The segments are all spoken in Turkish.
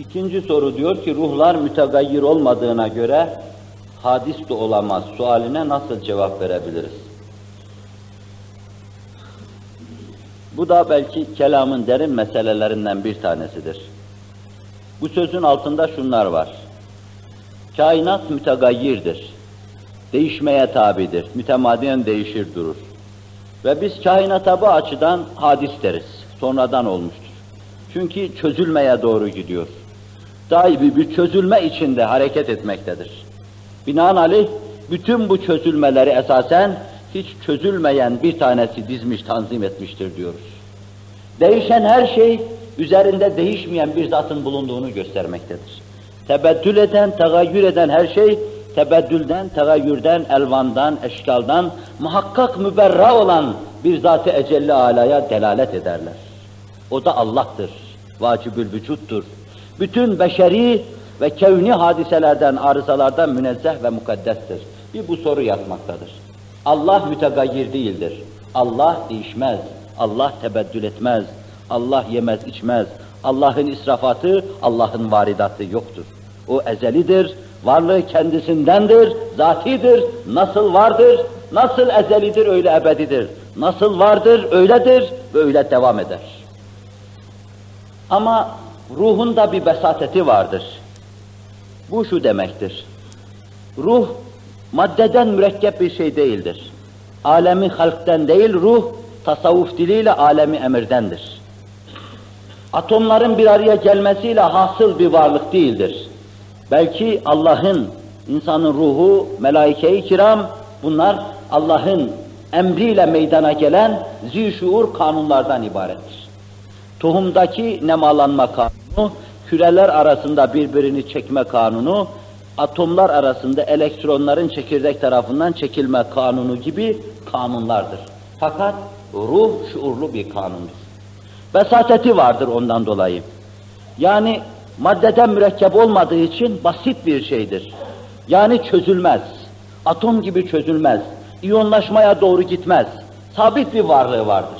İkinci soru diyor ki ruhlar mütegayyir olmadığına göre hadis de olamaz sualine nasıl cevap verebiliriz? Bu da belki kelamın derin meselelerinden bir tanesidir. Bu sözün altında şunlar var. Kainat mütegayyirdir. Değişmeye tabidir. Mütemadiyen değişir durur. Ve biz kainata bu açıdan hadis deriz. Sonradan olmuştur. Çünkü çözülmeye doğru gidiyor. Daimi bir çözülme içinde hareket etmektedir. Binaenaleyh bütün bu çözülmeleri esasen hiç çözülmeyen bir tanesi dizmiş, tanzim etmiştir diyoruz. Değişen her şey üzerinde değişmeyen bir zatın bulunduğunu göstermektedir. Tebeddül eden, tegayyür eden her şey tebeddülden, tegayyürden, elvandan, eşkaldan muhakkak müberra olan bir zat-ı ecelli alaya delalet ederler. O da Allah'tır, vacibül vücuttur. Bütün beşeri ve kevni hadiselerden, arızalardan münezzeh ve mukaddestir. Bir bu soru yatmaktadır. Allah mütegayyir değildir. Allah değişmez. Allah tebeddül etmez. Allah yemez, içmez. Allah'ın israfatı, Allah'ın varidatı yoktur. O ezelidir, varlığı kendisindendir, zatidir, nasıl vardır, nasıl ezelidir öyle ebedidir. Nasıl vardır öyledir ve öyle devam eder. Ama ruhunda bir besateti vardır. Bu şu demektir. Ruh maddeden mürekkep bir şey değildir. Alemi halkten değil, ruh tasavvuf diliyle alemi emirdendir. Atomların bir araya gelmesiyle hasıl bir varlık değildir. Belki Allah'ın, insanın ruhu, melaike-i kiram, bunlar Allah'ın emriyle meydana gelen zişuur kanunlardan ibarettir. Tohumdaki nemalanma kanunu, küreler arasında birbirini çekme kanunu, atomlar arasında elektronların çekirdek tarafından çekilme kanunu gibi kanunlardır. Fakat ruh şuurlu bir kanundur. Vesateti vardır ondan dolayı. Yani maddeden mürekkep olmadığı için basit bir şeydir. Yani çözülmez. Atom gibi çözülmez. İyonlaşmaya doğru gitmez. Sabit bir varlığı vardır.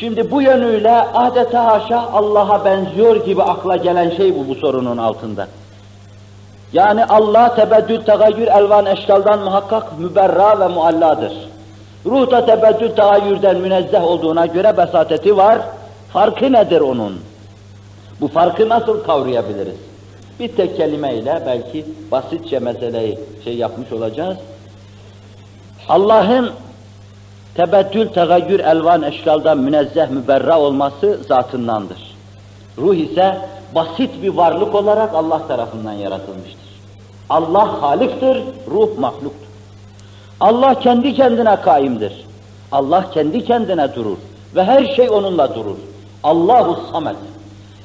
Şimdi bu yönüyle adeta haşa Allah'a benziyor gibi akla gelen şey bu bu sorunun altında. Yani Allah tebeddül, tegayyür, elvan, eşkaldan muhakkak müberra ve mualladır. Ruh da tebeddül, tegayyürden münezzeh olduğuna göre besateti var. Farkı nedir onun? Bu farkı nasıl kavrayabiliriz? Bir tek kelimeyle belki basitçe meseleyi şey yapmış olacağız. Allah'ın tebeddül, tegayyür, elvan, eşkaldan münezzeh, müberra olması zatındandır. Ruh ise basit bir varlık olarak Allah tarafından yaratılmıştır. Allah haliktir, ruh mahluktur. Allah kendi kendine kaimdir. Allah kendi kendine durur ve her şey onunla durur. Allahu samet.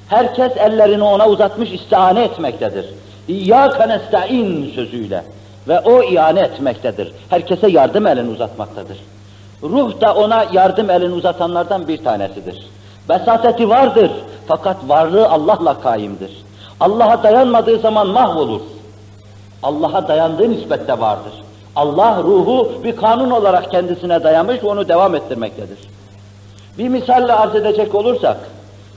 Herkes ellerini ona uzatmış istihane etmektedir. İyyâke nesta'in sözüyle ve o ihane etmektedir. Herkese yardım elini uzatmaktadır. Ruh da ona yardım elini uzatanlardan bir tanesidir. Besateti vardır fakat varlığı Allah'la kaimdir. Allah'a dayanmadığı zaman mahvolur. Allah'a dayandığı nispette vardır. Allah ruhu bir kanun olarak kendisine dayamış ve onu devam ettirmektedir. Bir misalle arz edecek olursak,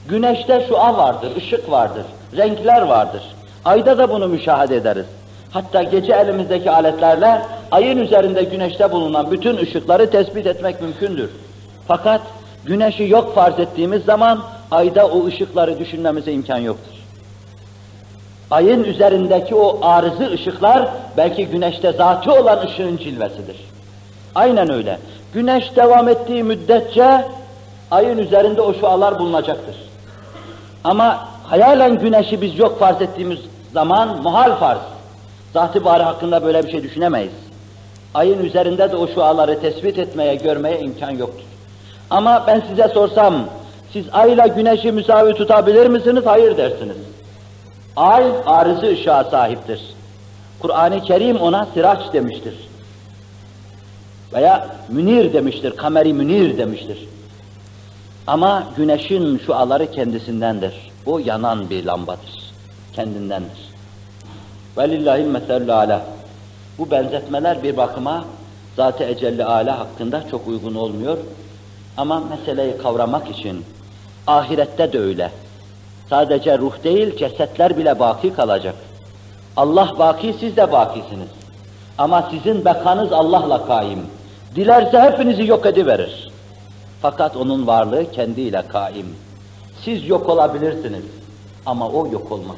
güneşte şua vardır, ışık vardır, renkler vardır. Ayda da bunu müşahede ederiz. Hatta gece elimizdeki aletlerle ayın üzerinde güneşte bulunan bütün ışıkları tespit etmek mümkündür. Fakat güneşi yok farz ettiğimiz zaman ayda o ışıkları düşünmemize imkan yoktur. Ayın üzerindeki o arızı ışıklar belki güneşte zatı olan ışığın cilvesidir. Aynen öyle. Güneş devam ettiği müddetçe ayın üzerinde o şualar bulunacaktır. Ama hayalen güneşi biz yok farz ettiğimiz zaman muhal farz. Zat-ı hakkında böyle bir şey düşünemeyiz. Ayın üzerinde de o şuaları tespit etmeye, görmeye imkan yoktur. Ama ben size sorsam, siz ayla güneşi müsavi tutabilir misiniz? Hayır dersiniz. Ay arızı ışığa sahiptir. Kur'an-ı Kerim ona sıraç demiştir. Veya münir demiştir, kameri münir demiştir. Ama güneşin şu aları kendisindendir. Bu yanan bir lambadır. Kendindendir. Velillahil meselü ala. Bu benzetmeler bir bakıma Zat-ı Ecelli Ala hakkında çok uygun olmuyor. Ama meseleyi kavramak için ahirette de öyle. Sadece ruh değil, cesetler bile baki kalacak. Allah baki, siz de bakisiniz. Ama sizin bekanız Allah'la kaim. Dilerse hepinizi yok ediverir. Fakat onun varlığı kendiyle kaim. Siz yok olabilirsiniz ama o yok olmaz.